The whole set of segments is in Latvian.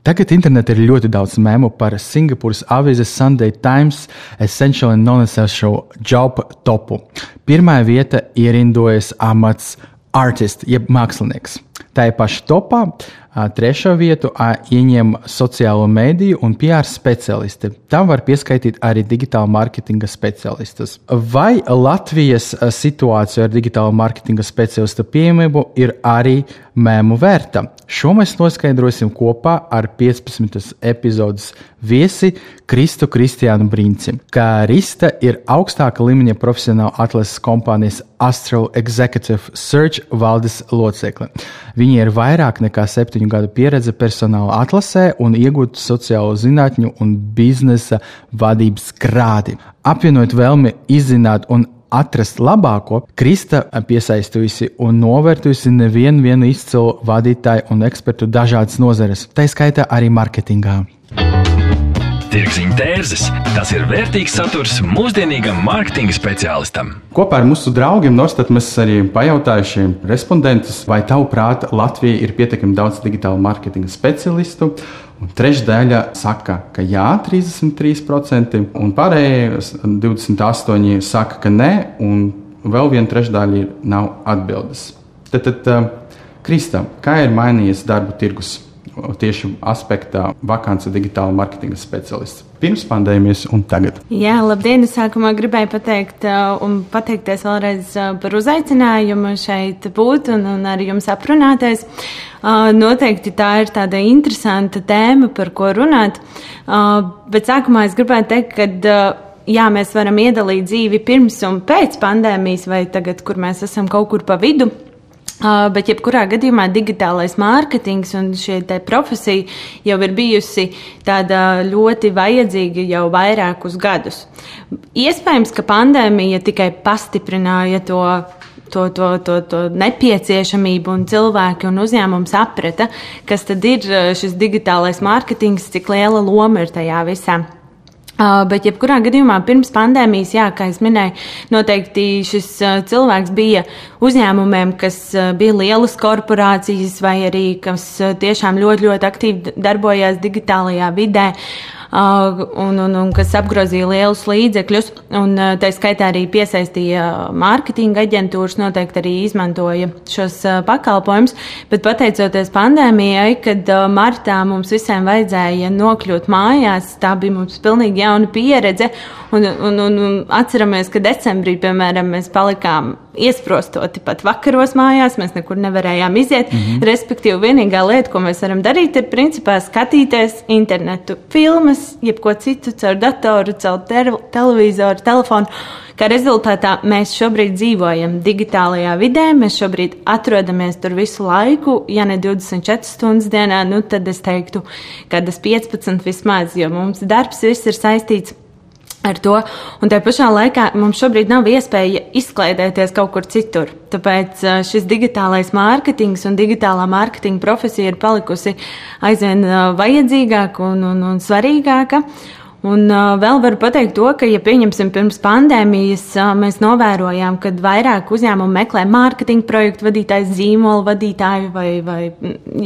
Tagad internetā ir ļoti daudz mēmu par Singapūras avīzes Sunday Times Essential and Non-Essential Job topu. Pirmā vieta ierindojas amats artists, jeb mākslinieks. Tā ir paša topā. Trešo vietu ieņem sociālo mediju un PR speciālisti. Tam var pieskaitīt arī digitāla mārketinga speciālistus. Vai Latvijas situācija ar digitāla mārketinga speciālistu pieejamību ir arī mēmu vērta? Šo mēs noskaidrosim kopā ar 15. epizodes viesi Kristu Kristiānu Brīnci. Krista ir augstāka līmeņa profesionāla atlases kompānijas Astral Executive Search valdes locekle. Viņa ir vairāk nekā septiņu gadu pieredze personāla atlasē un iegūta sociālo zinātņu un biznesa vadības grādi. Apvienot vēlmi izzināt un atrast labāko, Krista piesaistījusi un novērtusi nevienu izcilu vadītāju un ekspertu dažādas nozares, tā skaitā arī marketingā. Tirziņa tērzes - tas ir vērtīgs saturs mūsdienīgam mārketinga speciālistam. Kopā ar mūsu draugiem Norstat mēs arī pajautājušiem respondentus, vai tavuprāt Latvija ir pietiekami daudz digitāla mārketinga speciālistu. Un trešdaļa saka, ka jā, 33%, un pārējie 28% saka, ka nē, un vēl viena trešdaļa nav atbildes. Tad, tad Krista, kā ir mainījies darba tirgus? Tieši aspektā vakance digitāla marketinga speciālists. Pirms pandēmijas un tagad. Jā, labdien! Es sākumā gribēju pateikt uh, un pateikties vēlreiz uh, par uzaicinājumu šeit būt un, un ar jums aprunāties. Uh, noteikti tā ir tāda interesanta tēma, par ko runāt. Bet sākumā es gribētu teikt, ka jā, mēs varam iedalīt dzīvi pirms un pēc pandēmijas, vai tagad, kur mēs esam kaut kur pa vidu. Uh, bet, jebkurā gadījumā, digitālais mārketings un šī profesija jau ir bijusi tāda ļoti vajadzīga jau vairākus gadus. Iespējams, ka pandēmija tikai pastiprināja to to, to, to, to nepieciešamību, un cilvēki un uzņēmumi saprata, kas tad ir šis digitālais mārketings, cik liela loma ir tajā visā. Uh, bet, jebkurā gadījumā, pirms pandēmijas, jā, kā jau minēju, noteikti šis uh, cilvēks bija uzņēmumiem, kas uh, bija lielas korporācijas vai arī kas tiešām ļoti, ļoti aktīvi darbojās digitālajā vidē. Uh, un, un, un kas apgrozīja lielus līdzekļus. Un, tā skaitā arī piesaistīja mārketinga aģentūras, noteikti arī izmantoja šos pakalpojumus. Bet pateicoties pandēmijai, kad martā mums visiem vajadzēja nokļūt mājās, tā bija mums pilnīgi jauna pieredze. Un, un, un, un atceramies, ka decembrī, piemēram, mēs palikām iesprostoti pat vakaros mājās, mēs nekur nevarējām iziet. Mm -hmm. Respektīvi, vienīgā lieta, ko mēs varam darīt, ir principā skatīties internetu filmas, jebko citu caur datoru, caur te televizoru, telefonu. Kā rezultātā mēs šobrīd dzīvojam digitālajā vidē, mēs šobrīd atrodamies tur visu laiku. Ja ne 24 stundas dienā, nu tad es teiktu, ka tas 15 vismaz, jo mums darbs viss ir saistīts ar to. Un tajā pašā laikā mums šobrīd nav iespēja izklaidēties kaut kur citur. Tāpēc šis digitālais mārketings un digitālā mārketinga profesija ir palikusi aizvien vajadzīgāka un, un, un svarīgāka. Un uh, vēl varu pateikt to, ka, ja pieņemsim pirms pandēmijas, uh, mēs novērojām, ka vairāk uzņēmumu meklē mārketinga projektu vadītājs, zīmolu vadītāju vai, vai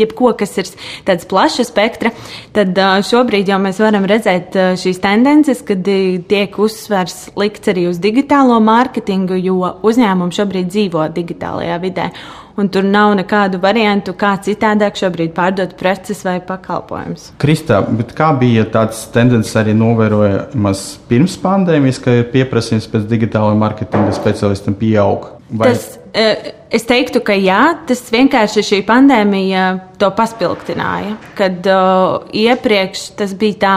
jebko, kas ir tāds plaša spektra, tad uh, šobrīd jau mēs varam redzēt uh, šīs tendences, kad uh, tiek uzsvers likts arī uz digitālo mārketingu, jo uzņēmumi šobrīd dzīvo digitālajā vidē un tur nav nekādu variantu, kā citādāk šobrīd pārdot preces vai pakalpojumus. Kristā, kā bija tāds tendences arī novērojamas pirms pandēmijas, ka pieprasījums pēc digitālā marketinga specialistiem pieaug? Vai... Tas, es teiktu, ka jā, tas vienkārši šī pandēmija to paspildināja. Kad uh, iepriekš tas bija tā,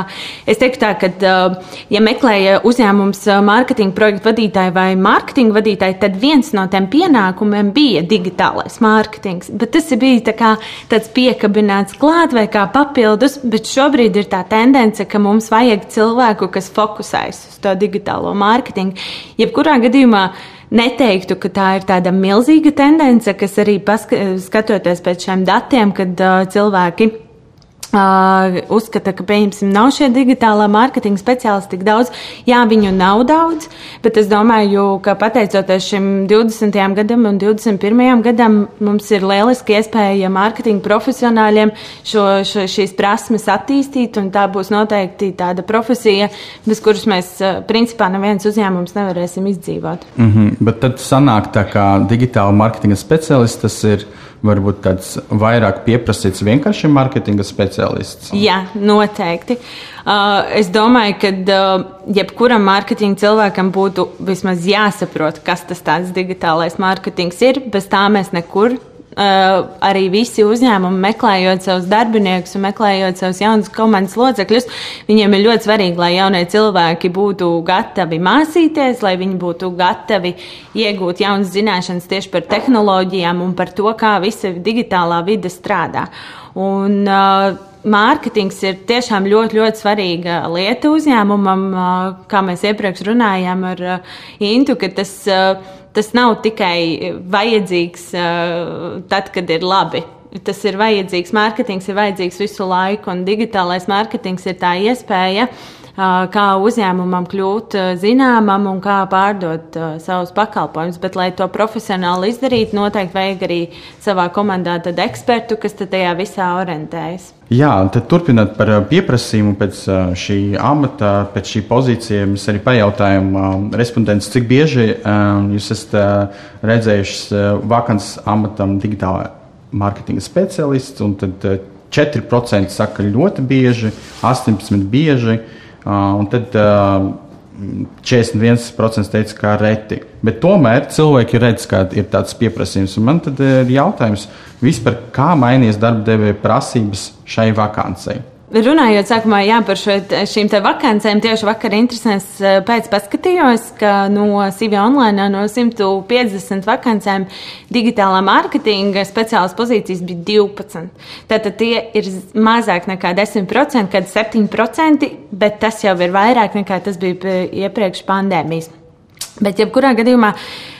es teiktu tā, ka, uh, ja meklēja uzņēmums mārketinga projektu vadītāju vai mārketinga vadītāju, tad viens no tiem pienākumiem bija digitālais mārketings. Bet tas bija tā kā tāds piekabināts klāt vai kā papildus, bet šobrīd ir tā tendence, ka mums vajag cilvēku, kas fokusēs uz to digitālo mārketingu. Jebkurā gadījumā neteiktu, ka tā ir tāda milzīga tendence, kas arī skatoties pēc šiem datiem, kad uh, cilvēki Uh, uzskata, ka, pieņemsim, nav šie digitālā mārketinga speciālisti tik daudz. Jā, viņu nav daudz, bet es domāju, ka pateicoties šim 20. gadam un 21. gadam, mums ir lieliski iespēja mārketinga profesionāļiem šo, šo, šīs prasmes attīstīt, un tā būs noteikti tāda profesija, bez kuras mēs, principā, neviens uzņēmums nevarēsim izdzīvot. Mm -hmm, bet tad sanāk tā, ka digitāla mārketinga speciālists tas ir varbūt tāds vairāk pieprasīts vienkārši mārketinga speciālists? Jā, noteikti. Uh, es domāju, ka uh, jebkuram mārketinga cilvēkam būtu vismaz jāsaprot, kas tas tāds digitālais mārketings ir. Bez tā mēs nekur Uh, arī visi uzņēmumi, meklējot savus darbiniekus un meklējot savus jaunus komandas locekļus, viņiem ir ļoti svarīgi, lai jaunie cilvēki būtu gatavi mācīties, lai viņi būtu gatavi iegūt jaunas zināšanas tieši par tehnoloģijām un par to, kā visa digitālā vide strādā. Un, uh, Mārketings ir tiešām ļoti, ļoti svarīga lieta uzņēmumam, uh, kā mēs iepriekš runājām ar Intu, ka tas tas nav tikai vajadzīgs uh, tad, kad ir labi. Tas ir vajadzīgs, mārketings ir vajadzīgs visu laiku, un digitālais mārketings ir tā iespēja uh, kā uzņēmumam kļūt zināmam un kā pārdot savus pakalpojumus. Bet, lai to profesionāli izdarītu, noteikti vajag arī savā komandā ekspertu, kas tajā visā orientējas. Jā, tad turpinot par pieprasījumu pēc šī amata, pēc šī pozīcija, mēs arī pajautājām respondents, cik bieži jūs esat redzējuši vakants amatam digitālā mārketinga speciālists, un tad 4% saka ļoti bieži, 18% bieži. Un tad 41% teica, ka reti. Bet tomēr cilvēki redz, ka ir tāds pieprasījums. Un man tad ir jautājums, vispār, kā mainījies darba devēja prasības šai vakancei? Runājot sākumā jā, par šo, šīm vakancēm, tieši vakar interesants eh, pēc paskatījos, ka no CV online no 150 vakancēm digitālā mārketinga speciālas pozīcijas bija 12. Tātad tie ir mazāk nekā 10%, kad 7%, bet tas jau ir vairāk nekā tas bija iepriekš pandēmijas. Bet jebkurā gadījumā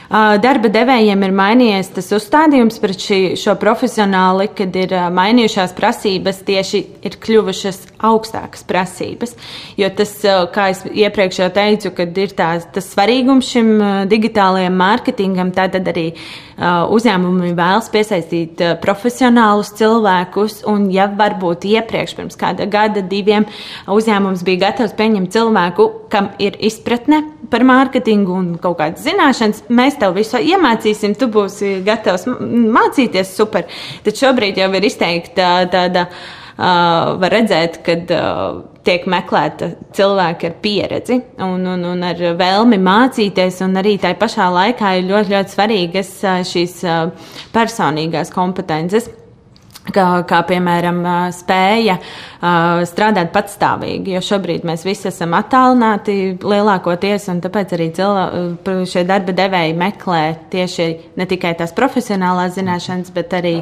Darba devējiem ir mainījies tas uzstādījums pret šī, šo profesionāli, kad ir mainījušās prasības, tieši ir kļuvušas augstākas prasības. Jo tas, kā es iepriekš jau teicu, kad ir tās, tas svarīgums šim digitālajam mārketingam, tad arī uzņēmumi vēlas piesaistīt profesionālus cilvēkus, un ja varbūt iepriekš, pirms kāda gada, diviem, uzņēmums bija gatavs pieņemt cilvēku, kam ir izpratne par mārketingu un kaut kādas zināšanas, mēs tev visu iemācīsim, tu būsi gatavs mācīties super. Tad šobrīd jau ir izteikta tāda. Uh, var redzēt, ka uh, tiek meklēta cilvēki ar pieredzi un, un, un ar vēlmi mācīties, arī tajā pašā laikā ir ļoti, ļoti svarīgas uh, šīs uh, personīgās kompetences kā, kā piemēram spēja strādāt patstāvīgi, jo šobrīd mēs visi esam attālināti lielākoties, un tāpēc arī cilvē, šie darba devēji meklē tieši ne tikai tās profesionālās zināšanas, bet arī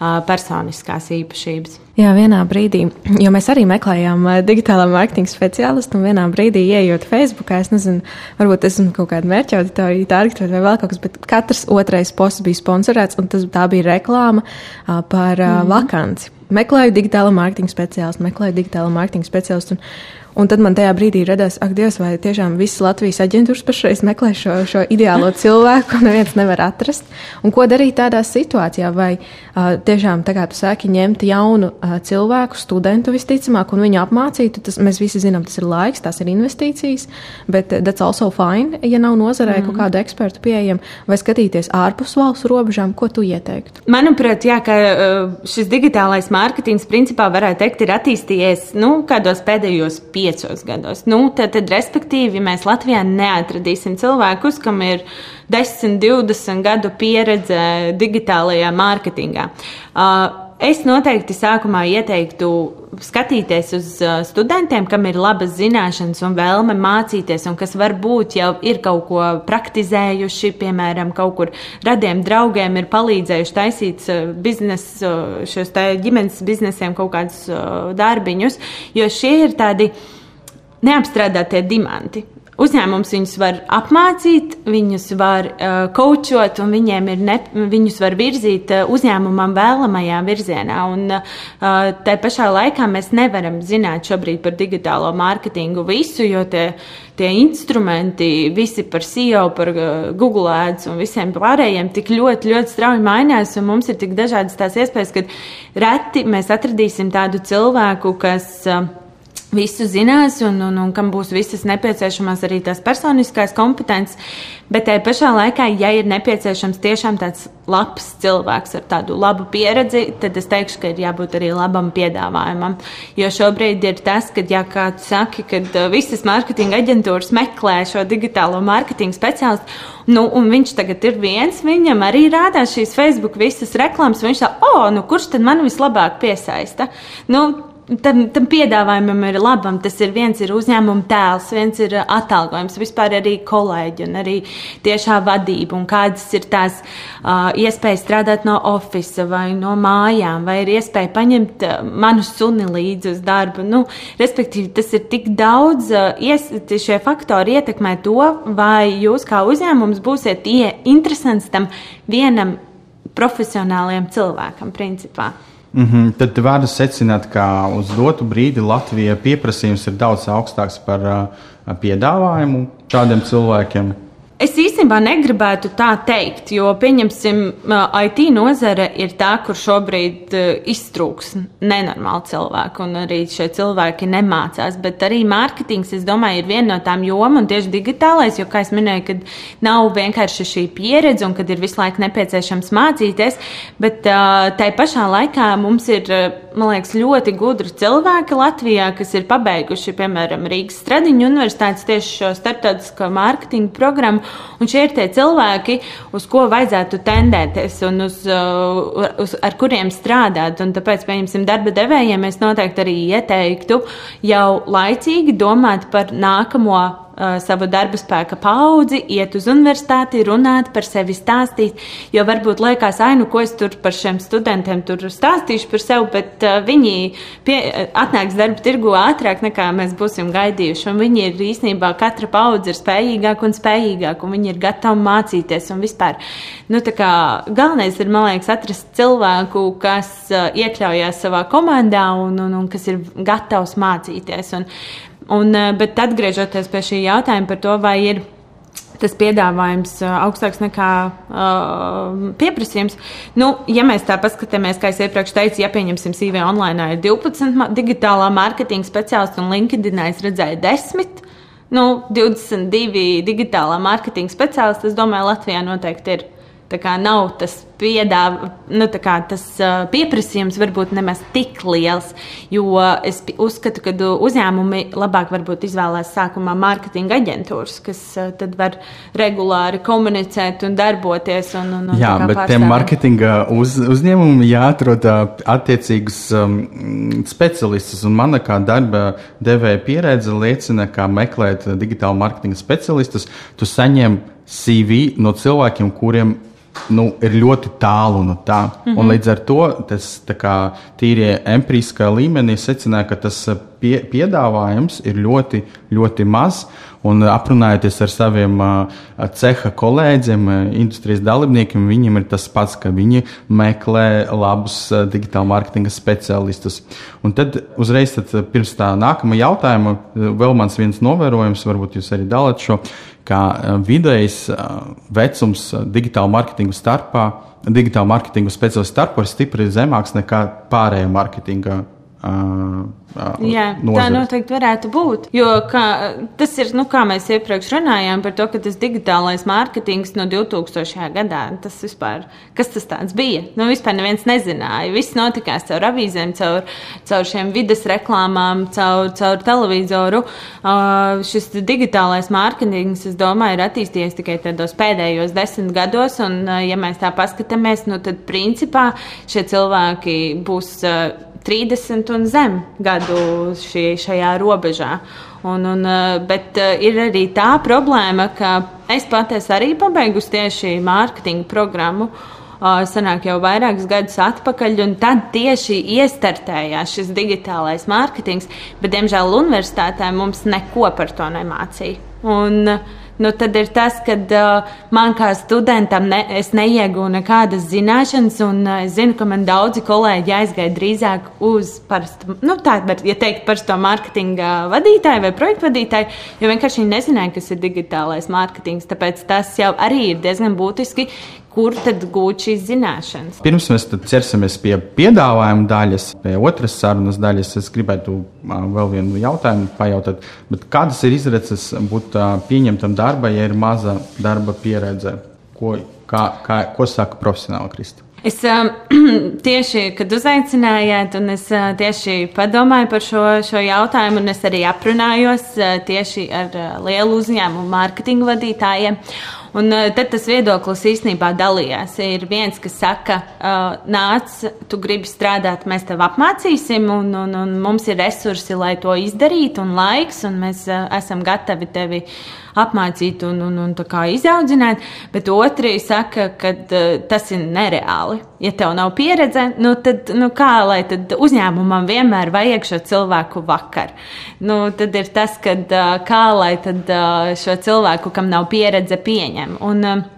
personiskās īpašības. Jā, vienā brīdī, jo mēs arī meklējām digitālā mārketinga speciālistu, un vienā brīdī, ieejot Facebookā, es nezinu, varbūt esmu kaut kāda mērķa auditorija, targetot vai vēl kaut kas, bet katrs otrais posts bija sponsorēts, un tas, tā bija reklāma par mm. vakanci. Meklēju digitālo mārketinga speciālistu, meklēju digitālo mārketinga speciālistu. Un, Un tad man tajā brīdī radās, ak, Dievs, vai tiešām visas Latvijas aģentūras pašreiz meklē šo, šo ideālo cilvēku, ko neviens nevar atrast. Un ko darīt tādā situācijā? Vai uh, tiešām, tā kā tu sāki ņemt jaunu uh, cilvēku, studentu visticamāk, un viņu apmācīt, tas mēs visi zinām, tas ir laiks, tās ir investīcijas, bet that's also fine, ja nav nozarē mm. kaut kādu ekspertu pieejam, vai skatīties ārpus valsts robežām, ko tu ieteiktu? Manuprāt, jā, ka šis digitālais mārketings principā varētu teikt ir attīstījies, nu, kādos pēdējos piecos piecos gados. Nu, tad, tad, respektīvi, mēs Latvijā neatradīsim cilvēkus, kam ir 10, 20 gadu pieredze digitālajā mārketingā. Uh, Es noteikti sākumā ieteiktu skatīties uz uh, studentiem, kam ir labas zināšanas un vēlme mācīties, un kas varbūt jau ir kaut ko praktizējuši, piemēram, kaut kur radiem draugiem ir palīdzējuši taisīt uh, biznesu, uh, šos ģimenes biznesiem kaut kādus darbiņus, jo šie ir tādi neapstrādātie dimanti. Uzņēmums viņus var apmācīt, viņus var uh, kočot, un viņiem ir ne, viņus var virzīt uh, uzņēmumam vēlamajā virzienā. Un, uh, tā pašā laikā mēs nevaram zināt šobrīd par digitālo mārketingu visu, jo tie, tie instrumenti, visi par SEO, par uh, Google Ads un visiem pārējiem tik ļoti, ļoti strauji mainās, un mums ir tik dažādas tās iespējas, ka reti mēs atradīsim tādu cilvēku, kas. Uh, visu zinās un, un, un kam būs visas nepieciešamās arī tās personiskās kompetences. Bet tajā pašā laikā, ja ir nepieciešams tiešām tāds labs cilvēks ar tādu labu pieredzi, tad es teikšu, ka ir jābūt arī labam piedāvājumam. Jo šobrīd ir tas, ka, ja kāds saka, ka uh, visas mārketinga aģentūras meklē šo digitālo mārketinga speciālistu, nu, un viņš tagad ir viens, viņam arī rādās šīs Facebook visas reklāmas, viņš tā, o, oh, nu, kurš tad man vislabāk piesaista? Nu, tam, tam piedāvājumam ir labam. Tas ir viens ir uzņēmuma tēls, viens ir atalgojums, vispār arī kolēģi un arī tiešā vadība un kādas ir tās uh, iespējas strādāt no oficiāla vai no mājām, vai ir iespēja paņemt uh, manu suni līdzi uz darbu. Nu, respektīvi, tas ir tik daudz, uh, ies, šie faktori ietekmē to, vai jūs kā uzņēmums būsiet interesants tam vienam profesionāliem cilvēkam, principā. Mm -hmm. Tad var secināt, ka uz dotu brīdi Latvijai pieprasījums ir daudz augstāks par uh, piedāvājumu šādiem cilvēkiem. Īstenībā negribētu tā teikt, jo, pieņemsim, IT nozare ir tā, kur šobrīd iztrūks nenormāli cilvēki, un arī šie cilvēki nemācās. Bet arī mārketings, es domāju, ir viena no tām jomām, un tieši digitālais, jo, kā es minēju, kad nav vienkārši šī pieredze, un kad ir visu laiku nepieciešams mācīties, bet tai pašā laikā mums ir, man liekas, ļoti gudri cilvēki Latvijā, kas ir pabeiguši, piemēram, Rīgas Stradiņu universitātes tieši šo starptautisko mārketingu programmu Un šie ir tie cilvēki, uz ko vajadzētu tendēties un uz, uh, uz, ar kuriem strādāt. Un tāpēc, pieņemsim, darba devējiem, es noteikti arī ieteiktu jau laicīgi domāt par nākamo uh, savu darba spēka paudzi, iet uz universitāti, runāt par sevi, stāstīt. Jo varbūt liekas, ai, nu, ko es tur par šiem studentiem stāstīšu par sevi, bet uh, viņi pie, atnāks darba tirgu ātrāk nekā mēs būsim gaidījuši. Un viņi ir īstenībā katra paudze ir spējīgāka un spējīgāka, un viņi ir gatavi mācīties un vispār. Nu, kā, galvenais ir, man liekas, atrast cilvēku, kas uh, iekļaujās savā komandā un, un, un kas ir gatavs mācīties. Un, Un, eh, bet atgriežoties pie šī jautājuma par to, vai ir tas piedāvājums eh, augstāks nekā uh, pieprasījums. Nu, ja mēs tā paskatāmies, kā es iepriekš teicu, ja pieņemsim CV online, ir 12 digitālā mārketinga speciālisti un LinkedIn es redzēju 10. Nu, 22 digitālā mārketinga speciālisti, es domāju, Latvijā noteikti ir. Tā kā nav tas, piedāv, nu, kā, tas uh, pieprasījums varbūt nemaz tik liels, jo es uzskatu, ka uzņēmumi labāk varbūt izvēlēs sākumā mārketinga aģentūras, kas uh, tad var regulāri komunicēt un darboties. Un, un, un Jā, bet pārstāvēt. tiem mārketinga uz, uzņēmumiem jāatrod attiecīgus um, specialistus, un mana kā darba devēja pieredze liecina, kā meklēt digitālu mārketinga specialistus, tu saņem CV no cilvēkiem, kuriem nu, ir ļoti tālu no tā. Mm -hmm. Un līdz ar to tas kā, tīrie empiriskā līmenī secināja, ka tas eh, pie, piedāvājums ir ļoti, ļoti maz. Un aprunājoties ar saviem uh, ceha kolēģiem, uh, industrijas dalībniekiem, viņiem ir tas pats, ka viņi meklē labus uh, digitāla mārketinga speciālistus. Un tad uzreiz, tad, pirms tā nākamā jautājuma, vēl mans viens novērojums, varbūt jūs arī dalāt šo ka eh, vidējs eh, vecums eh, digitāla mārketinga starpā, digitāla mārketinga speciālistu starpā ir stipri zemāks nekā pārējā mārketinga Uh, Jā, nozares. tā noteikti varētu būt. Jo kā, tas ir, nu, kā mēs iepriekš runājām par to, ka tas digitālais mārketings no 2000. gadā, tas vispār, kas tas tāds bija? Nu, vispār neviens nezināja. Viss notikās caur avīzēm, caur, caur šiem vides reklāmām, caur, caur televizoru. Uh, šis digitālais mārketings, es domāju, ir attīstījies tikai tādos pēdējos desmit gados, un, uh, ja mēs tā paskatāmies, nu, tad principā šie cilvēki būs. Uh, 30 un zem gadu šī, šajā robežā. Un, un, eh, bet eh, ir arī tā problēma, ka es pati arī pabeigusi tieši mārketinga programmu. Eh, sanāk jau vairākus gadus atpakaļ, un tad tieši iestartējās šis digitālais mārketings, bet, diemžēl, universitātē mums neko par to nemācīja. Un, uh, nu, tad ir tas, ka uh, man kā studentam ne, es neiegūnu nekādas zināšanas, un uh, es zinu, ka man daudzi kolēģi aizgāja drīzāk uz parastu, nu, tā, bet, ja teikt, parasto mārketinga vadītāju vai projektu vadītāju, jo vienkārši viņi nezināja, kas ir digitālais mārketings. Tāpēc tas jau arī ir diezgan būtiski, kur tad gūt šīs zināšanas. Pirms mēs ķersimies pie piedāvājuma daļas, pie otras sarunas daļas, es gribētu vēl vienu jautājumu pajautāt. Kādas ir izredzes būt pieņemtam darba, ja ir maza darba pieredze? Ko, kā, kā, ko saka profesionāli Kristi? Es tieši, kad uzaicinājāt, un es tieši padomāju par šo, šo jautājumu, un es arī aprunājos tieši ar lielu uzņēmumu mārketinga vadītājiem. Un uh, tad tas viedoklis īstenībā dalījās. Ir viens, kas saka, uh, nāc, tu gribi strādāt, mēs tev apmācīsim, un, un, un mums ir resursi, lai to izdarītu, un laiks, un mēs uh, esam gatavi tevi apmācīt un, un, un izaudzināt. Bet otrs saka, ka uh, tas ir nereāli. Ja tev nav pieredze, nu tad nu kā lai uzņēmumam vienmēr vajag šo cilvēku vakar? Nu, tad ir tas, kad, uh, kā lai tad, uh, šo cilvēku, kam nav pieredze, pieņem. Un, uh,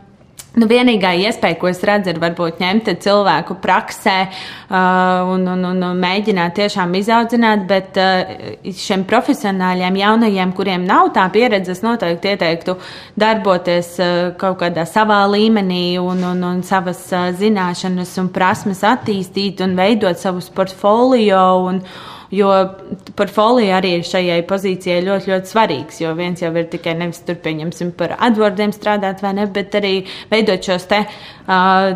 Nu, vienīgā iespēja, ko es redzu, ir varbūt ņemt cilvēku praksē uh, un, un, un, un mēģināt tiešām izaudzināt, bet uh, šiem profesionāļiem, jaunajiem, kuriem nav tā pieredze, es noteikti ieteiktu darboties uh, kaut kādā savā līmenī un, un, un savas uh, zināšanas un prasmes attīstīt un veidot savus portfolio. Un, Jo portfolio arī ir šajai pozīcijai ļoti, ļoti svarīgs. Jo viens jau ir tikai nevis tur, pieņemsim, par advordiem strādāt, vai ne, bet arī veidot šos te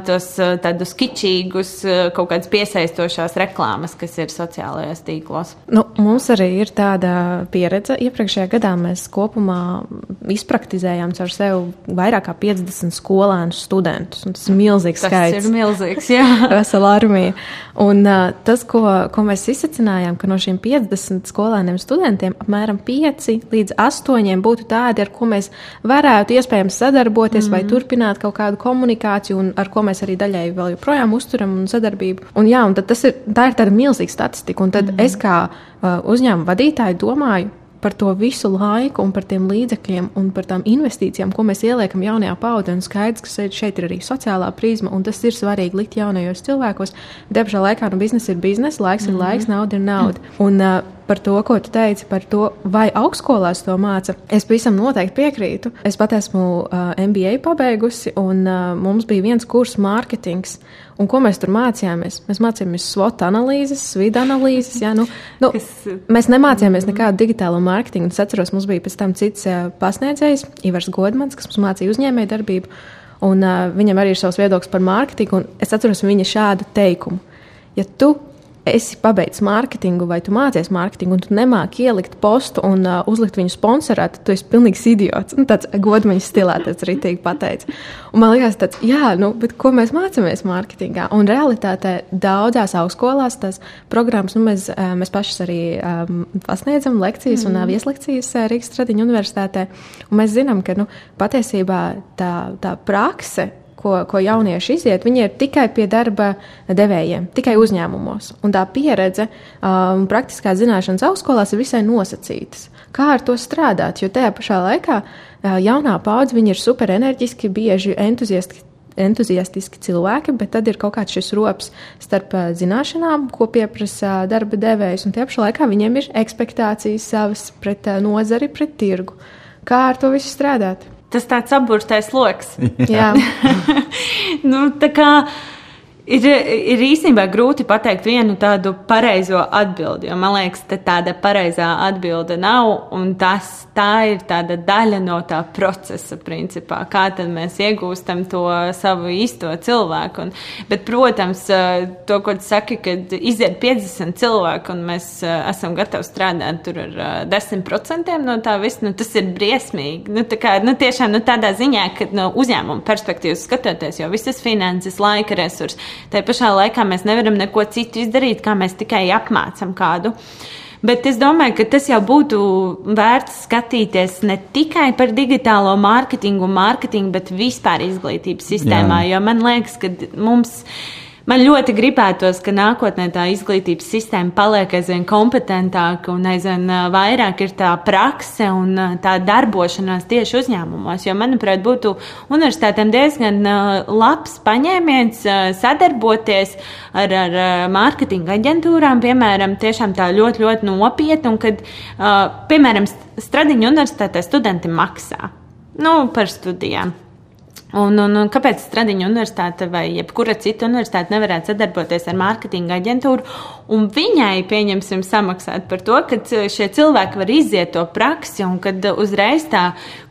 tos tādus kičīgus, kaut kādas piesaistošās reklāmas, kas ir sociālajos tīklos. Nu, mums arī ir tāda pieredze. Iepriekšējā gadā mēs kopumā izpraktizējām caur sevi vairāk kā 50 skolēnu studentus. Tas ir milzīgs tas skaits. Tas ir milzīgs, jā. Vesela armija. Un tas, ko, ko mēs izsacinājām, ka no šiem 50 skolēniem studentiem apmēram 5 līdz 8 būtu tādi, ar ko mēs varētu iespējams sadarboties mm. vai turpināt kaut kādu komunikāciju, un ar ko mēs arī daļēji vēl joprojām uzturam sadarbību. Un, jā, un tas ir, tā ir tāda milzīga statistika, un tad mm. es kā uh, uzņēmuma vadītāji domāju, par to visu laiku un par tiem līdzekļiem un par tām investīcijām, ko mēs ieliekam jaunajā paudzē. Un skaidrs, ka šeit ir arī sociālā prizma, un tas ir svarīgi likt jaunajos cilvēkos. Diemžēl, laikā nu, biznesa ir biznesa, laiks mm -hmm. ir laiks, nauda ir nauda. Un, uh, par to, ko tu teici par to, vai augstskolās to māca. Es pavisam noteikti piekrītu. Es pat esmu uh, MBA pabeigusi, un uh, mums bija viens kurs mārketings. Un ko mēs tur mācījāmies? Mēs mācījāmies SWOT analīzes, vidu analīzes. Jā, nu, nu, Kas... Mēs nemācījāmies nekādu digitālo mārketingu. Es atceros, mums bija pēc tam cits uh, pasniedzējs, Ivars Godmans, kas mums mācīja uzņēmēju darbību. Un, uh, viņam arī ir savs viedoklis par mārketingu. Es atceros viņa šādu teikumu. Ja tu esi pabeidzis mārketingu, vai tu mācies mārketingu, un tu nemāki ielikt postu un uh, uzlikt viņu sponsorēt, tad tu esi pilnīgs idiots. Nu, tāds godmaņas stilā tas arī tiek pateikts. Un man liekas, tāds, jā, nu, bet ko mēs mācāmies mārketingā? Un realitātē daudzās augstskolās tās programmas, nu, mēs, uh, mēs pašas arī um, pasniedzam lekcijas mm. un uh, vieslekcijas uh, Rīgas Tradiņu universitātē. Un mēs zinām, ka nu, patiesībā tā, tā prakse ko, ko jaunieši iziet, viņi ir tikai pie darba devējiem, tikai uzņēmumos. Un tā pieredze un um, praktiskā zināšanas augstskolās ir visai nosacītas. Kā ar to strādāt? Jo tajā pašā laikā uh, jaunā paudze ir superenerģiski, bieži entuziastiski entuziastiski cilvēki, bet tad ir kaut kāds šis rops starp uh, zināšanām, ko pieprasa darba devējs, un tie pašā laikā viņiem ir expectācijas savas pret uh, nozari, pret tirgu. Kā ar to visu strādāt? Tas tāds apburstais lokus. Jā, nu, tā kā. Ir, ir īstenībā grūti pateikt vienu tādu pareizo atbildi, jo man liekas, ka tāda pareizā atbilde nav. Tas, tā ir daļa no tā procesa, principā, kā mēs iegūstam to savu īsto cilvēku. Un, bet, protams, to, ko tu saki, kad iziet 50 cilvēku un mēs esam gatavi strādāt ar 10% no tā visa, nu, tas ir briesmīgi. Nu, kā, nu, tiešām nu, tādā ziņā, ka no uzņēmuma perspektīvas skatoties, jo visas finanses, laika resursi Tā pašā laikā mēs nevaram neko citu izdarīt, kā mēs tikai apmācam kādu. Bet es domāju, ka tas jau būtu vērts skatīties ne tikai par digitālo mārketingu, mārketingu bet vispār izglītības sistēmā. Jā. Jo man liekas, ka mums ir Man ļoti gribētos, ka nākotnē tā izglītības sistēma paliek aizvien kompetentāka un aizvien vairāk ir tā prakse un tā darbošanās tieši uzņēmumos. Jo, manuprāt, būtu universitātēm diezgan labs paņēmiens sadarboties ar, ar mārketinga aģentūrām, piemēram, tiešām tā ļoti, ļoti nopietni, un kad, piemēram, Stradiņa universitātē studenti maksā nu, par studijām. Un, un, un kāpēc Stradiņa universitāte vai jebkura cita universitāte nevarētu sadarboties ar mārketinga aģentūru un viņai, pieņemsim, samaksāt par to, ka šie cilvēki var iziet to praksi un kad uzreiz tā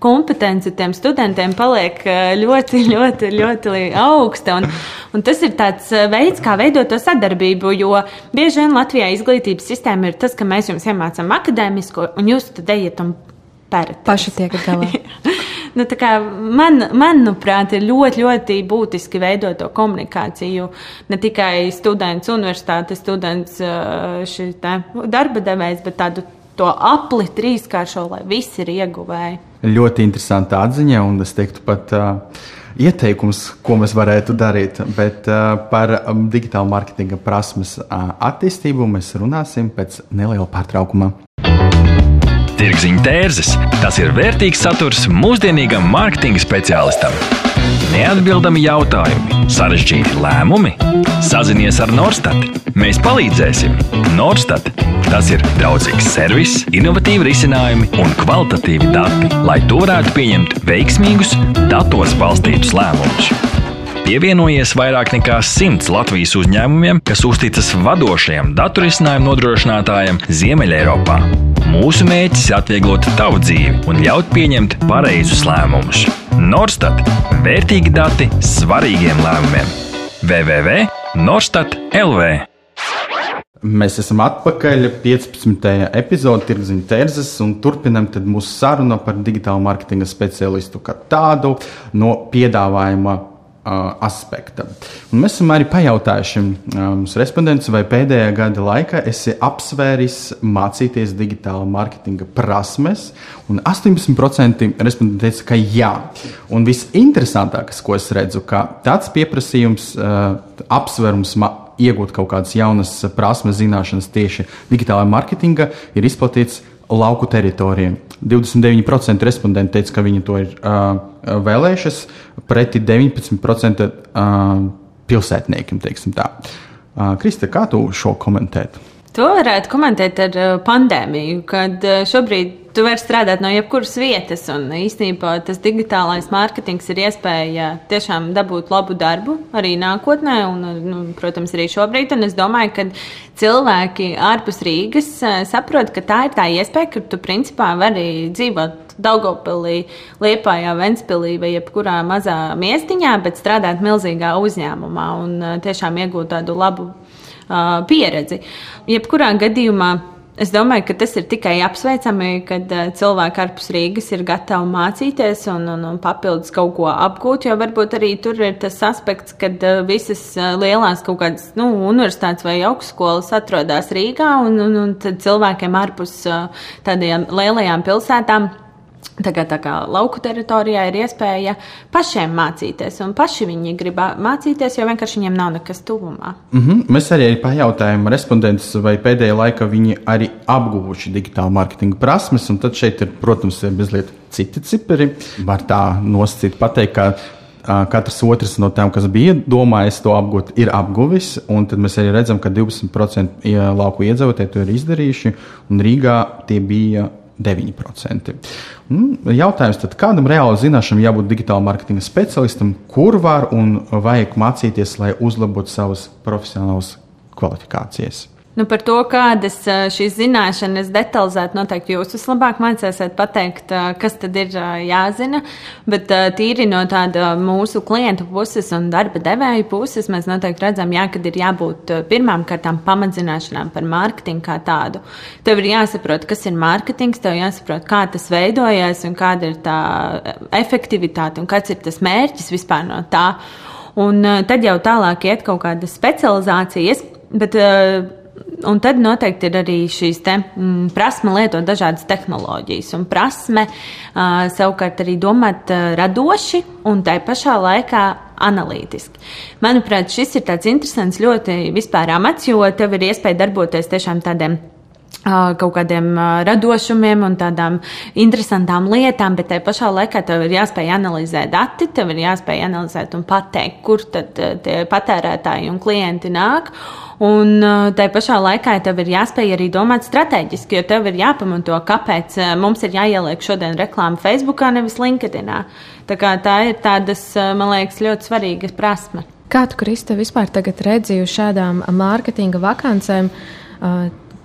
kompetence tiem studentiem paliek ļoti, ļoti, ļoti augsta. Un, un tas ir tāds veids, kā veidot to sadarbību, jo bieži vien Latvijā izglītības sistēma ir tas, ka mēs jums iemācām akadēmisko un jūs tad ejiet un pērat. Paši tiekat galā. nu, man, manuprāt, ir ļoti, ļoti būtiski veidot to komunikāciju. Ne tikai students, universitātes students, šis darba devējs, bet tādu to apli trīskāršo, lai visi ir ieguvēji. Ļoti interesanta atziņa, un es teiktu pat uh, ieteikums, ko mēs varētu darīt. Bet uh, par digitālu mārketinga prasmes uh, attīstību mēs runāsim pēc neliela pārtraukuma. Tirziņa tērzes - tas ir vērtīgs saturs mūsdienīgam mārketinga speciālistam. Neatbildami jautājumi, sarežģīti lēmumi. Sazinies ar Norstat. Mēs palīdzēsim. Norstat - tas ir draudzīgs servis, innovatīvi risinājumi un kvalitatīvi dati, lai tu varētu pieņemt veiksmīgus, datos balstītus lēmumus. Pievienojies vairāk nekā simts Latvijas uzņēmumiem, kas uzticas vadošajam datorisinājumu nodrošinātājam Ziemeļeiropā. Mūsu mērķis ir atvieglot tavu dzīvi un ļaut pieņemt pareizus lēmumus. Norstat - vērtīgi dati svarīgiem lēmumiem. www.norstat.lv Mēs esam atpakaļ 15. epizodē Tirziņa Tērzes un turpinam mūsu sarunu par digitālu mārketinga speciālistu kā tādu no piedāvājuma aspekta. Un mēs esam arī pajautājuši mums respondentus, vai pēdējā gada laikā esi apsvēris mācīties digitāla mārketinga prasmes, un 18% respondentu teica, ka jā. Un visinteresantākais, ko es redzu, ka tāds pieprasījums, apsvērums iegūt kaut kādas jaunas prasmes, zināšanas tieši digitālajā mārketingā ir izplatīts lauku teritorijām. 29% respondentu teica, ka viņi to ir uh, vēlējušies, pretī 19% uh, pilsētniekiem. Krista, kā tu šo komentētu? To varētu komentēt ar pandēmiju, kad šobrīd tu vari strādāt no jebkuras vietas, un īstenībā tas digitālais mārketings ir iespēja tiešām dabūt labu darbu arī nākotnē, un, nu, protams, arī šobrīd. Un es domāju, ka cilvēki ārpus Rīgas eh, saprot, ka tā ir tā iespēja, ka tu principā vari dzīvot Daugopilī, Liepājā, Ventspilī vai jebkurā mazā miestiņā, bet strādāt milzīgā uzņēmumā un eh, tiešām iegūt tādu labu uh, pieredzi. Jebkurā gadījumā Es domāju, ka tas ir tikai apsveicami, kad uh, cilvēki ārpus Rīgas ir gatavi mācīties un, un, un papildus kaut ko apgūt. Jo varbūt arī tur ir tas aspekts, ka uh, visas uh, lielās kaut kādas nu, universitātes vai augstskolas atrodas Rīgā, un, un, un cilvēkiem ārpus tādiem lielajām pilsētām Tagad tā kā lauku teritorijā ir iespēja pašiem mācīties, un paši viņi grib mācīties, jo vienkārši viņiem nav nekas tuvumā. Mm -hmm. Mēs arī pajautājām respondentus, vai pēdējā laikā viņi arī apguvuši digitālu mārketinga prasmes, un tad šeit ir, protams, ir mazliet citi cipari. Var tā nosacīt, pateikt, ka katrs otrs no tiem, kas bija domājis to apgūt, ir apguvis. Tad mēs arī redzam, ka 12% lauku iedzīvotāji to ir izdarījuši, un Rīgā tie bija 9%. Mm, jautājums tad, kādam reāli zināšanam jābūt digitāla marketinga specialistam, kur var un vajag mācīties, lai uzlabotu savas profesionālas kvalifikācijas? Nu, par to, kādas šīs zināšanas detalizēti noteikti jūs vislabāk mācīsiet pateikt, kas tad ir jāzina. Bet tīri no tāda mūsu klientu puses un darba devēja puses mēs noteikti redzam, jā, kad ir jābūt pirmām kārtām pamatzināšanām par mārketingu kā tādu. Tev ir jāsaprot, kas ir mārketings, tev jāsaprot, kā tas veidojas un kāda ir tā efektivitāte un kāds ir tas mērķis vispār no tā. Un tad jau tālāk iet kaut kādas specializācijas. Bet, uh, un tad noteikti ir arī šīs te, mm, prasme lietot dažādas tehnoloģijas, un prasme uh, savukārt arī domāt uh, radoši un tai pašā laikā analītiski. Manuprāt, šis ir tāds interesants ļoti vispār amats, jo tev ir iespēja darboties tiešām tādiem kaut kādiem radošumiem un tādām interesantām lietām, bet tajā pašā laikā tev ir jāspēj analizēt dati, tev ir jāspēj analizēt un pateikt, kur tad tie patērētāji un klienti nāk. Un tajā pašā laikā tev ir jāspēj arī domāt strateģiski, jo tev ir jāpamato, kāpēc mums ir jāieliek šodien reklāma Facebookā, nevis LinkedInā. Tā, tā ir tādas, man liekas, ļoti svarīgas prasme. Kā tu, Krista, vispār tagad redzi uz šādām mārketinga vakancēm?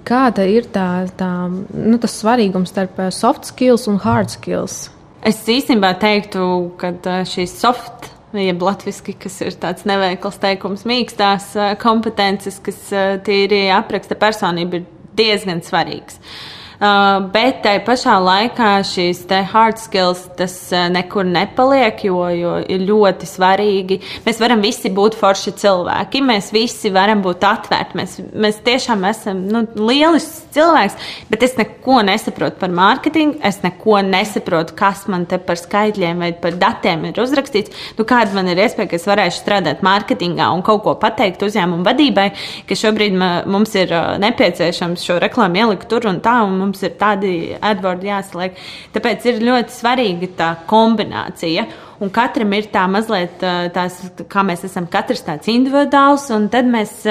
Kāda ir tā, tā, nu, tas svarīgums starp soft skills un hard skills? Es īstenībā teiktu, ka šīs soft jeb latviešu, kas ir tāds neveikls teikums, mīkstās kompetences, kas tīri apraksta personību, ir diezgan svarīgs. Uh, Uh, bet tai pašā laikā šīs hard skills tas uh, nekur nepaliek, jo, jo ir ļoti svarīgi. Mēs varam visi būt forši cilvēki, mēs visi varam būt atvērti. Mēs, mēs tiešām esam nu, lielisks cilvēks, bet es neko nesaprotu par mārketingu, es neko nesaprotu, kas man te par skaitļiem vai par datiem ir uzrakstīts. Nu, kāda man ir iespēja, ka es varēšu strādāt mārketingā un kaut ko pateikt uzņēmumu vadībai, ka šobrīd mums ir uh, nepieciešams šo reklāmu ielikt tur un tā. Un mums ir tādi AdWords jāsaliek. Tāpēc ir ļoti svarīga tā kombinācija. Un katram ir tā mazliet, tās, kā mēs esam katrs tāds individuāls, un tad mēs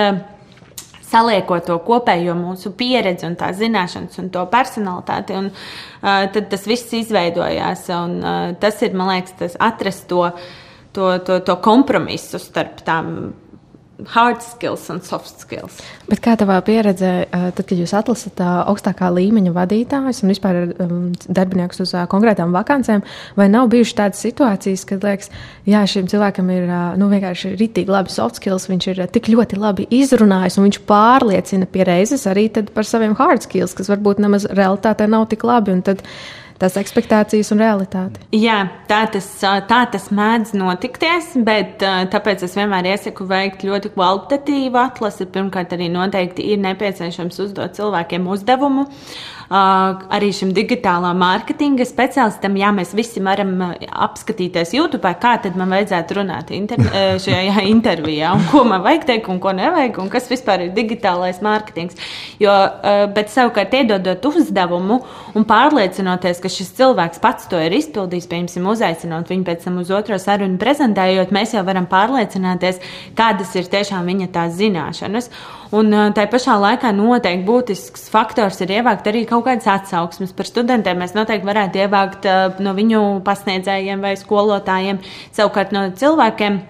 saliekot to kopējo mūsu pieredzi un tās zināšanas un to personalitāti, un uh, tad tas viss izveidojās. Un, uh, tas ir, man liekas, tas atrast to, to, to, to kompromisu starp tām hard skills un soft skills. Bet kā tavā pieredzē, tad, kad jūs atlasat augstākā līmeņa vadītājus un vispār um, darbiniekus uz konkrētām vakancēm, vai nav bijušas tādas situācijas, kad liekas, jā, šim cilvēkam ir nu, vienkārši ritīgi labi soft skills, viņš ir tik ļoti labi izrunājis un viņš pārliecina pie reizes arī par saviem hard skills, kas varbūt nemaz realitātē nav tik labi. Un tad tās expectācijas un realitāti. Jā, tā tas, tā tas mēdz notikties, bet tāpēc es vienmēr iesaku veikt ļoti kvalitatīvu atlasi. Pirmkārt, arī noteikti ir nepieciešams uzdot cilvēkiem uzdevumu. Uh, arī šim digitālā mārketinga speciālistam, jā, mēs visi varam apskatīties YouTube, kā tad man vajadzētu runāt inter šajā intervijā, un ko man vajag teikt, un ko nevajag, un kas vispār ir digitālais mārketings. Jo, bet savukārt iedodot uzdevumu un pārliecinoties, ka šis cilvēks pats to ir izpildījis, piemēram, uzaicinot viņu pēc tam uz otro sarunu prezentējot, mēs jau varam pārliecināties, kādas ir tiešām viņa tās zināšanas. Un tā pašā laikā noteikti būtisks faktors ir ievākt arī kaut kādas atsauksmes par studentiem. Mēs noteikti varētu ievākt no viņu pasniedzējiem vai skolotājiem, savukārt no cilvēkiem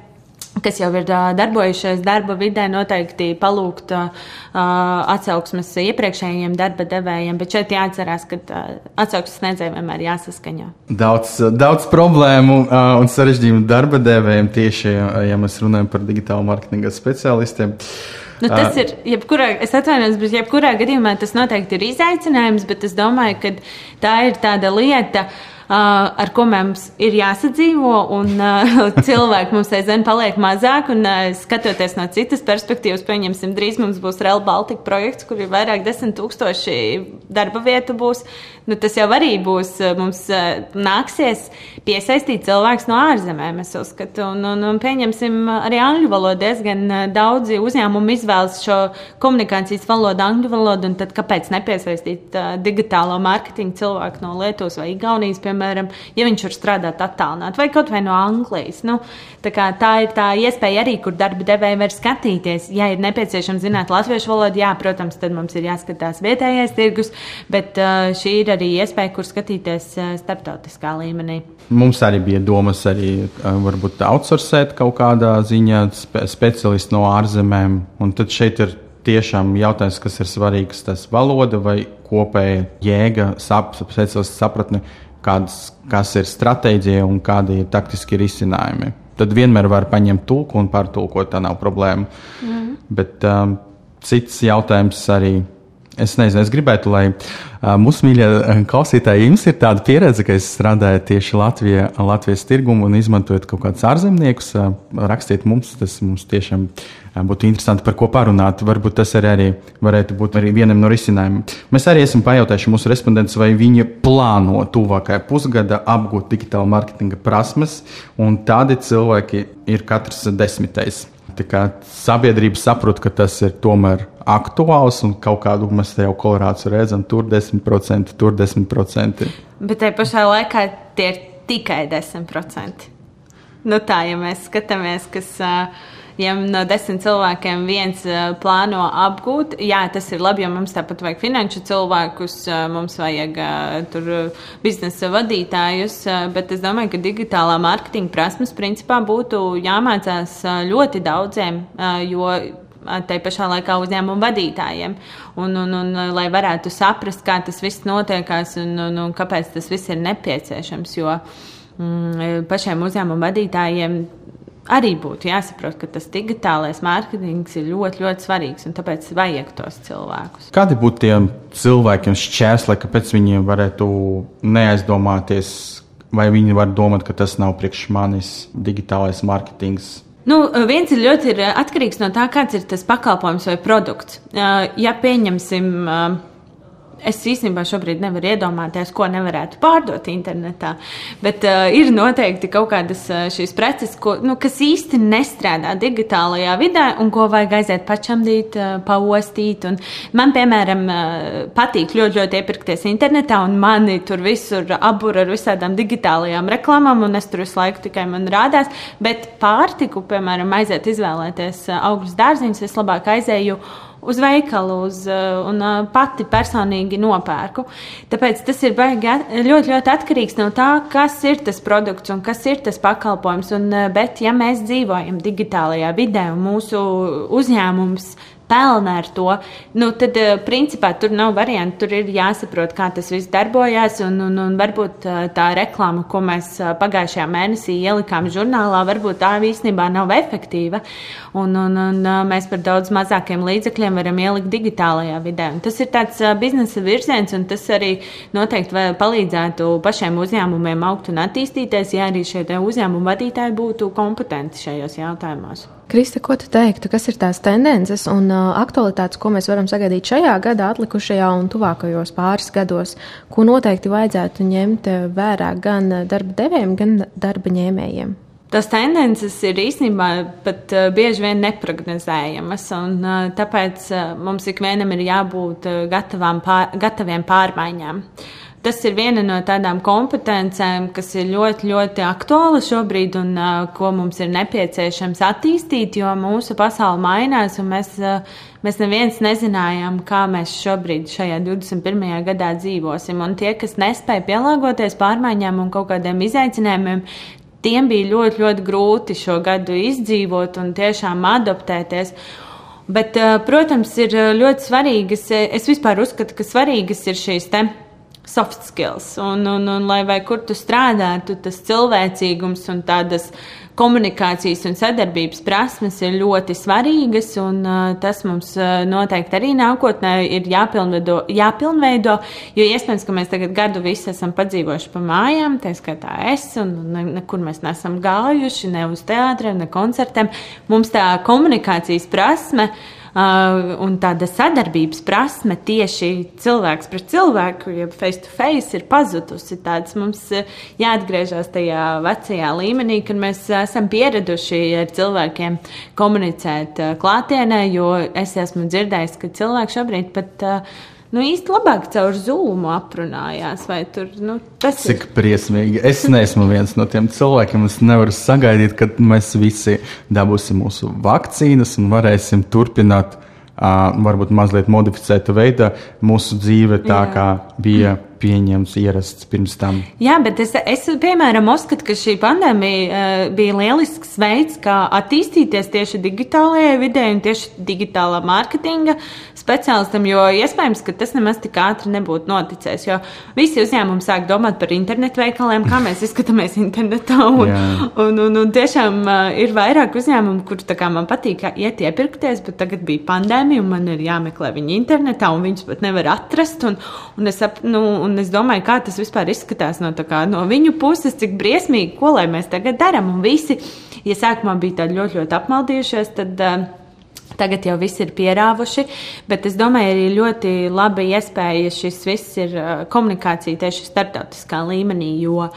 kas jau ir darbojušies darba vidē, noteikti palūgt uh, atsauksmes iepriekšējiem darba devējiem, bet šeit jāatcerās, ka uh, atsauksmes sniedzējiem vienmēr jāsaskaņo. Daudz, daudz problēmu uh, un sarežģījumu darba devējiem tieši, ja mēs runājam par digitālu marketinga speciālistiem. Uh, Nu, tas uh, ir, jebkurā, es atvainojos, bet jebkurā gadījumā tas noteikti ir izaicinājums, bet es domāju, ka tā ir tāda lieta. Uh, ar ko mums ir jāsadzīvo, un cilvēki mums aizvien paliek mazāk. Un, skatoties no citas perspektīvas, pieņemsim, drīz mums būs Real Baltica projekts, kur ir vairāk desmit tūkstoši darba vietu būs. Nu, tas jau arī būs, mums nāksies piesaistīt cilvēkus no ārzemēm, es uzskatu. Un, un, un pieņemsim, arī angļu valodu diezgan daudzi uzņēmumi izvēlas šo komunikācijas valodu, angļu valodu, tad kāpēc nepiesaistīt uh, digitālo mārketingu cilvēku no Lietuvas vai Igaunijas, piemēram, piemēram, ja viņš var strādāt attālināt, vai kaut vai no Anglijas. Nu, tā, tā ir tā iespēja arī, kur darba devēji var skatīties. Ja ir nepieciešams zināt latviešu valodu, jā, protams, tad mums ir jāskatās vietējais tirgus, bet uh, šī ir arī iespēja, kur skatīties uh, starptautiskā līmenī. Mums arī bija domas arī varbūt outsourcēt kaut kādā ziņā spe speciālistu no ārzemēm. Un tad šeit ir tiešām jautājums, kas ir svarīgs, tas valoda vai kopēja jēga, sap, speciālistu sapratne, kādas, kas ir stratēģija un kādi ir taktiski risinājumi. Tad vienmēr var paņemt tulku un pārtulkot, tā nav problēma. Mm. Bet um, cits jautājums arī Es nezinu, es gribētu, lai uh, mūsu mīļie klausītāji, jums ir tāda pieredze, ka es strādāju tieši Latvijā, Latvijas tirgumu un izmantojot kaut kādus ārzemniekus, uh, rakstiet mums, tas mums tiešām uh, būtu interesanti par ko parunāt. Varbūt tas arī, arī varētu būt arī vienam no risinājumiem. Mēs arī esam pajautājuši mūsu respondentus, vai viņi plāno tuvākajā pusgada apgūt digitāla marketinga prasmes, un tādi cilvēki ir katrs desmitais. Tā kā sabiedrība saprot, ka tas ir tomēr aktuāls un kaut kādu mēs jau kolorāciju redzam, tur 10%, tur 10%. Bet tajā pašā laikā tie ir tikai 10%. Nu tā, ja mēs skatāmies, kas. Uh, ja no desmit cilvēkiem viens plāno apgūt, jā, tas ir labi, jo mums tāpat vajag finanšu cilvēkus, mums vajag tur biznesa vadītājus, bet es domāju, ka digitālā mārketinga prasmes principā būtu jāmācās ļoti daudziem, jo tai pašā laikā uzņēmumu vadītājiem. Un, un, un, lai varētu saprast, kā tas viss notiekās un, un, un kāpēc tas viss ir nepieciešams. Jo mm, pašiem uzņēmumu vadītājiem arī būtu jāsaprot, ka tas digitālais mārketings ir ļoti, ļoti svarīgs un tāpēc vajag tos cilvēkus. Kādi būtu tie cilvēkiem šķērsli, kāpēc viņiem varētu neaizdomāties, vai viņi var domāt, ka tas nav priekš manis digitālais mārketings? Nu, viens ir ļoti ir atkarīgs no tā, kāds ir tas pakalpojums vai produkts. Ja pieņemsim Es īstenībā šobrīd nevaru iedomāties, ko nevarētu pārdot internetā. Bet uh, ir noteikti kaut kādas uh, šīs preces, ko, nu, kas īsti nestrādā digitālajā vidē un ko vajag aiziet pačamdīt, uh, paostīt. Un man, piemēram, uh, patīk ļoti, ļoti iepirkties internetā, un mani tur visur apbūra ar visādām digitālajām reklāmām, un es tur visu laiku tikai man rādās. Bet pārtiku, piemēram, aiziet izvēlēties augļus dārziņus, es labāk aizēju uz veikalu uz, uh, un uh, pati personīgi nopērku. Tāpēc tas ir baigi, ļoti, ļoti atkarīgs no tā, kas ir tas produkts un kas ir tas pakalpojums. Un, uh, bet, ja mēs dzīvojam digitālajā vidē un mūsu uzņēmums pelna ar to, nu, tad eh, principā tur nav variantu. Tur ir jāsaprot, kā tas viss darbojās. Un, un, un varbūt eh, tā reklāma, ko mēs eh, pagājušajā mēnesī ielikām žurnālā, varbūt tā īstenībā nav efektīva. Un, un, un mēs par daudz mazākiem līdzekļiem varam ielikt digitālajā vidē. Un tas ir tāds biznesa virziens, un tas arī noteikti palīdzētu pašiem uzņēmumiem augt un attīstīties, ja arī šie uzņēmumu vadītāji būtu kompetenti šajos jautājumos. Krista, ko tu teiktu, kas ir tās tendences un uh, aktualitātes, ko mēs varam sagaidīt šajā gadā, atlikušajā un tuvākajos pāris gados, ko noteikti vajadzētu ņemt vērā gan darba devējiem, gan darba ņēmējiem? Tas tendences ir īstenībā pat uh, bieži vien neprognozējamas, un uh, tāpēc uh, mums ikvienam ir jābūt uh, gatavām pār, gataviem pārmaiņām. Uh, Tas ir viena no tādām kompetencēm, kas ir ļoti, ļoti aktuāla šobrīd un uh, ko mums ir nepieciešams attīstīt, jo mūsu pasaule mainās un mēs, uh, mēs neviens nezinājām, kā mēs šobrīd šajā 21. gadā dzīvosim. Un tie, kas nespēja pielāgoties pārmaiņām un kaut kādiem izaicinājumiem, tiem bija ļoti, ļoti grūti šo gadu izdzīvot un tiešām adaptēties. Bet, protams, ir ļoti svarīgas, es vispār uzskatu, ka svarīgas ir šīs tēmas soft skills. Un, un, un lai vai kur tu strādātu, tas cilvēcīgums un tādas komunikācijas un sadarbības prasmes ir ļoti svarīgas, un uh, tas mums uh, noteikti arī nākotnē ir jāpilnveido, jāpilnveido, jo iespējams, ka mēs tagad gadu visi esam padzīvojuši pa mājām, tā skaitā es, un ne, nekur mēs nesam gājuši, ne uz teātriem, ne koncertiem. Mums tā komunikācijas prasme Uh, un tāda sadarbības prasme tieši cilvēks pret cilvēku, jeb face to face, ir pazudusi. Tāds mums uh, jāatgriežas tajā vecajā līmenī, kad mēs esam pieraduši ar cilvēkiem komunicēt uh, klātienē, jo es esmu dzirdējis, ka cilvēki šobrīd pat nu, īsti labāk caur zūmu aprunājās. Tur, nu, tas Cik ir briesmīgi. Es neesmu viens no tiem cilvēkiem. Es nevaru sagaidīt, kad mēs visi dabūsim mūsu vakcīnas un varēsim turpināt. Uh, varbūt mazliet modificēta veidā mūsu dzīve tā, Jā. kā bija pieņemts, ierasts pirms tam. Jā, bet es, es piemēram, uzskatu, ka šī pandēmija uh, bija lielisks veids, kā attīstīties tieši digitālajai vidē un tieši digitālā mārketinga speciālistam, jo iespējams, ka tas nemaz tik ātri nebūtu noticējis. Jo visi uzņēmumi sāk domāt par internetu veikaliem, kā mēs izskatāmies internetā. Un, un, un, un, tiešām uh, ir vairāk uzņēmumu, kur man patīk iet iepirkties, bet tagad bija pandēmija un man ir jāmeklē viņi internetā, un viņus pat nevar atrast. Un, un es, ap, nu, un es domāju, kā tas vispār izskatās no, kā, no viņu puses, cik briesmīgi, ko lai mēs tagad darām. Un visi, ja sākumā bija tādi ļoti, ļoti apmaldījušies, tad. Uh, Tagad jau viss ir pierāvuši, bet es domāju, arī ļoti laba iespēja, ja šis viss ir komunikācija tieši starptautiskā līmenī, jo uh,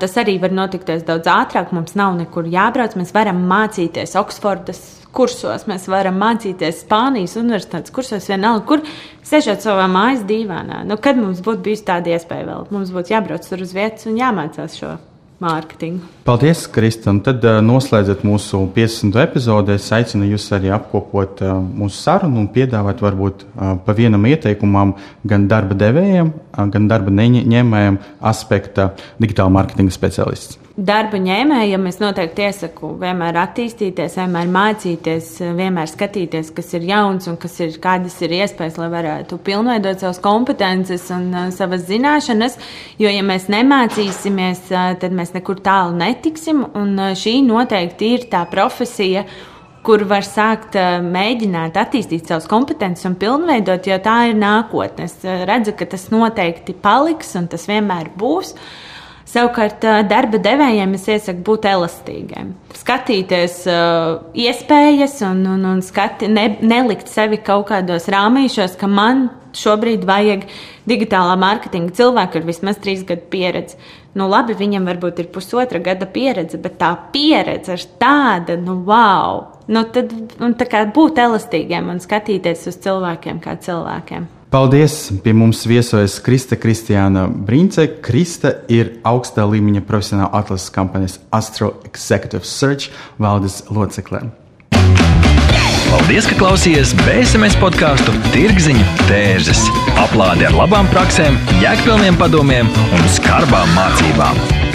tas arī var notikties daudz ātrāk. Mums nav nekur jābrauc, mēs varam mācīties Oksfordas kursos, mēs varam mācīties Spānijas universitātes kursos, vienalga, kur sēžot savā mājas dīvānā. Nu, kad mums būtu bijusi tāda iespēja vēl, mums būtu jābrauc tur uz vietas un jāmācās šo mārketingu. Paldies, Kristam. Tad uh, noslēdzot mūsu 50. epizodi, es aicinu jūs arī apkopot uh, mūsu sarunu un piedāvāt varbūt uh, pa vienam ieteikumam gan darba devējiem, gan darba neņēmējiem aspekta digitāla mārketinga speciālists darba ņēmējam es noteikti iesaku vienmēr attīstīties, vienmēr mācīties, vienmēr skatīties, kas ir jauns un kas ir, kādas ir iespējas, lai varētu pilnveidot savas kompetences un uh, savas zināšanas. Jo, ja mēs nemācīsimies, uh, tad mēs nekur tālu netiksim. Un uh, šī noteikti ir tā profesija, kur var sākt mēģināt attīstīt savas kompetences un pilnveidot, jo tā ir nākotne. Es uh, redzu, ka tas noteikti paliks un tas vienmēr būs. Uh, Savukārt, darba devējiem es iesaku būt elastīgiem, skatīties iespējas un, un, un skati, ne, nelikt sevi kaut kādos rāmīšos, ka man šobrīd vajag digitālā mārketinga cilvēku ar vismaz trīs gadu pieredzi. Nu, labi, viņam varbūt ir pusotra gada pieredze, bet tā pieredze ir tāda, nu, wow! Nu, tad, tā kā būt elastīgiem un skatīties uz cilvēkiem kā cilvēkiem. Paldies! Pie mums viesojas Krista Kristiāna Brīnce. Krista ir augstā līmeņa profesionāla atlases kampaņas Astro Executive Search valdes locekle. Paldies, ka klausījāties BSMS podkāstu Tirziņu tērzes. Aplādi ar labām praktiskām, jēgpilniem padomiem un skarbām mācībām.